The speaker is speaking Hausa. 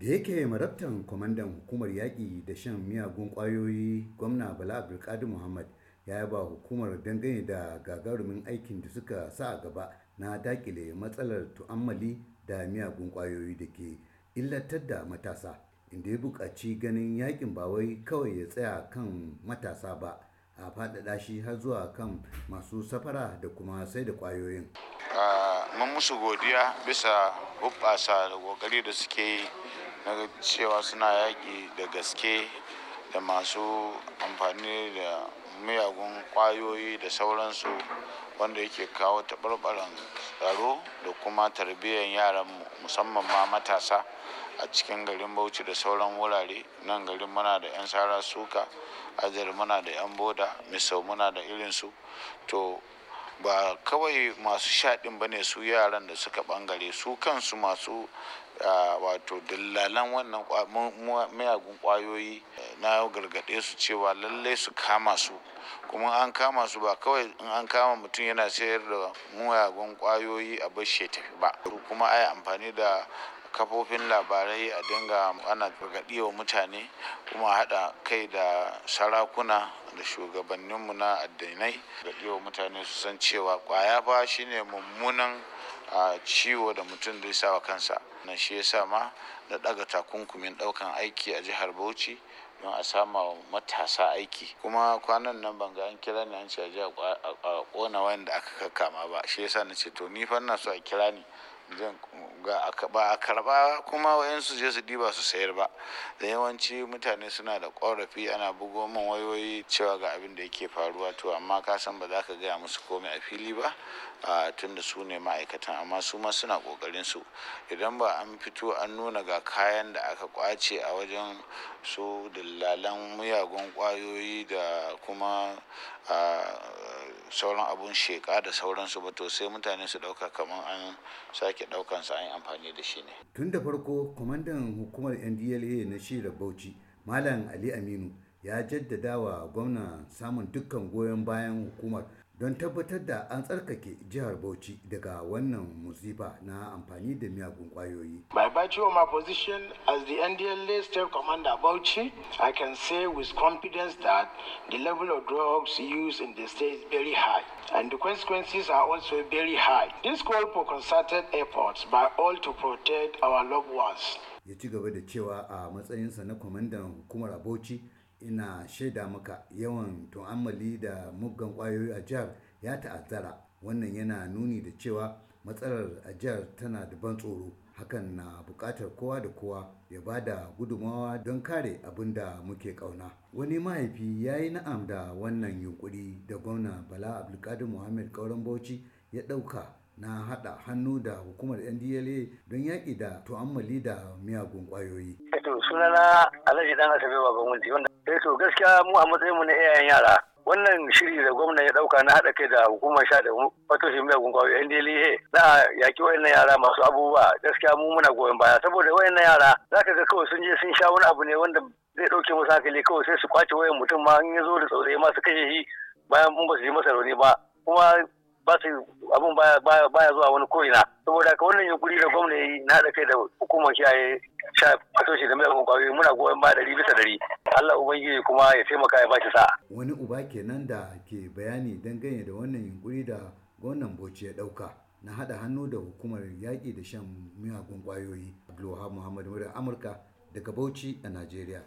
da yake marabtan kwamandan hukumar yaƙi da shan miyagun ƙwayoyi gwamna bala abdulkadir muhammad ya yaba hukumar dangane da gagarumin aikin da suka sa a gaba na daƙile matsalar tu'ammali da miyagun ƙwayoyi da ke illatar da matasa inda ya buƙaci ganin yaƙin ba wai kawai ya tsaya kan matasa ba a faɗaɗa shi har zuwa kan masu safara da kuma sai da ƙwayoyin. mun musu godiya bisa hubbasa da ƙoƙari da suke yi cewa suna yaƙi da gaske da masu amfani da miyagun ƙwayoyi da sauransu wanda yake kawo taɓarɓaran tsaro da kuma tarbiyyar yaran musamman ma matasa a cikin garin bauchi da sauran wurare. Nan garin muna da 'yan sara suka ajar muna da 'yan boda misau muna da irinsu to ba kawai masu shaɗin ba ne su yaran da suka ɓangare su kansu masu wato dillalan wannan miyagun ƙwayoyi na gargaɗe su cewa lallai su kama su. Kuma an kama su ba kawai in an kama mutum yana sayar da miyagun ƙwayoyi a bashe tafi ba. Kuma ai amfani da kafofin labarai a dinga ana gargaɗi wa mutane kuma haɗa kai da sarakuna da shugabanninmu na addinai. Gargaɗi wa mutane su san cewa ƙwaya fa shine mummunan ciwo da mutum zai sa wa kansa. Na shi yasa ma da ɗaga takunkumin ɗaukan aiki a jihar bauchi don a sama matasa aiki. Kuma kwanan nan ban ga an kira ni an ce a ƙona wanda aka kakkama ba. Shi yasa na ce to ni fa so a kira ni ba a karɓa kuma wayansu je su diba su sayar ba. Da yawanci mutane suna da korafi ana bugo min wayoyi cewa ga abin da yake faruwa. To amma ka san ba za ka gaya musu komai a fili ba tun da su ne ma'aikatan amma su ma suna ƙoƙarin su. Idan ba an fito an nuna ga kayan da aka ƙwace a wajen su dillalan miyagun ƙwayoyi da kuma sauran abun sheka da sauransu ba to sai mutane su ɗauka kamar an sake ɗaukan sa an yi amfani da shi ne. Tun da farko kwamandan hukumar ndla na shira bauchi malam ali aminu ya jaddada wa gwamna samun dukkan goyon bayan hukumar don tabbatar da an tsarkake jihar Bauchi daga wannan musifa na amfani da miyagun ƙwayoyi. By virtue of my position as the NDLA State Commander Bauchi, I can say with confidence that the level of drugs used in the state is very high and the consequences are also very high. This call for concerted efforts by all to protect our loved ones. Ya ci gaba da cewa a matsayinsa na kwamandan hukumar Bauchi ina shaida maka yawan tu'ammali da muggan ƙwayoyi a jihar ya ta'azzara. Wannan yana nuni da cewa matsalar a jihar tana da ban tsoro. Hakan na buƙatar kowa da kowa ya ba da gudunmawa don kare abin da muke ƙauna. Wani mahaifi ya yi na'am da wannan yunkuri da gwamna bala abdulkadir muhammad kauran bauchi ya ɗauka na haɗa hannu da hukumar ndla don yaƙi da tu'ammali da miyagun ƙwayoyi. sunana alhaji dan asabe baban wunti wanda sai to gaskiya mu a matsayin mu na iyayen yara wannan shiri da gwamna ya ɗauka na haɗa kai da hukumar sha da fatoshin miyagun ƙwayoyi NDLEA na yaki wayannan yara masu abubuwa gaskiya mu muna goyon baya saboda wayannan yara zaka ga kawai sun je sun sha wani abu ne wanda zai ɗauke musu hankali kawai sai su ƙwace wayan mutum ma in ya zo da tsautsayi ma su kashe shi bayan mun ba su yi masa rauni ba kuma ba su abun baya zuwa wani ko'ina. Saboda ka wannan yunkuri da gwamna yi na haɗa kai da hukumar kiyaye sha fatoshi da mai ƙwayoyi muna goyon ba ɗari bisa ɗari. Allah ubangiji kuma ya taimaka ya ba shi sa'a. wani uba kenan da ke bayani dangane da wannan yunkuri da gwamnan bauchi ya ɗauka na haɗa hannu da hukumar yaƙi da shan miyagun ƙwayoyi. Abdulwahab muhammad murar amurka daga bauchi a najeriya.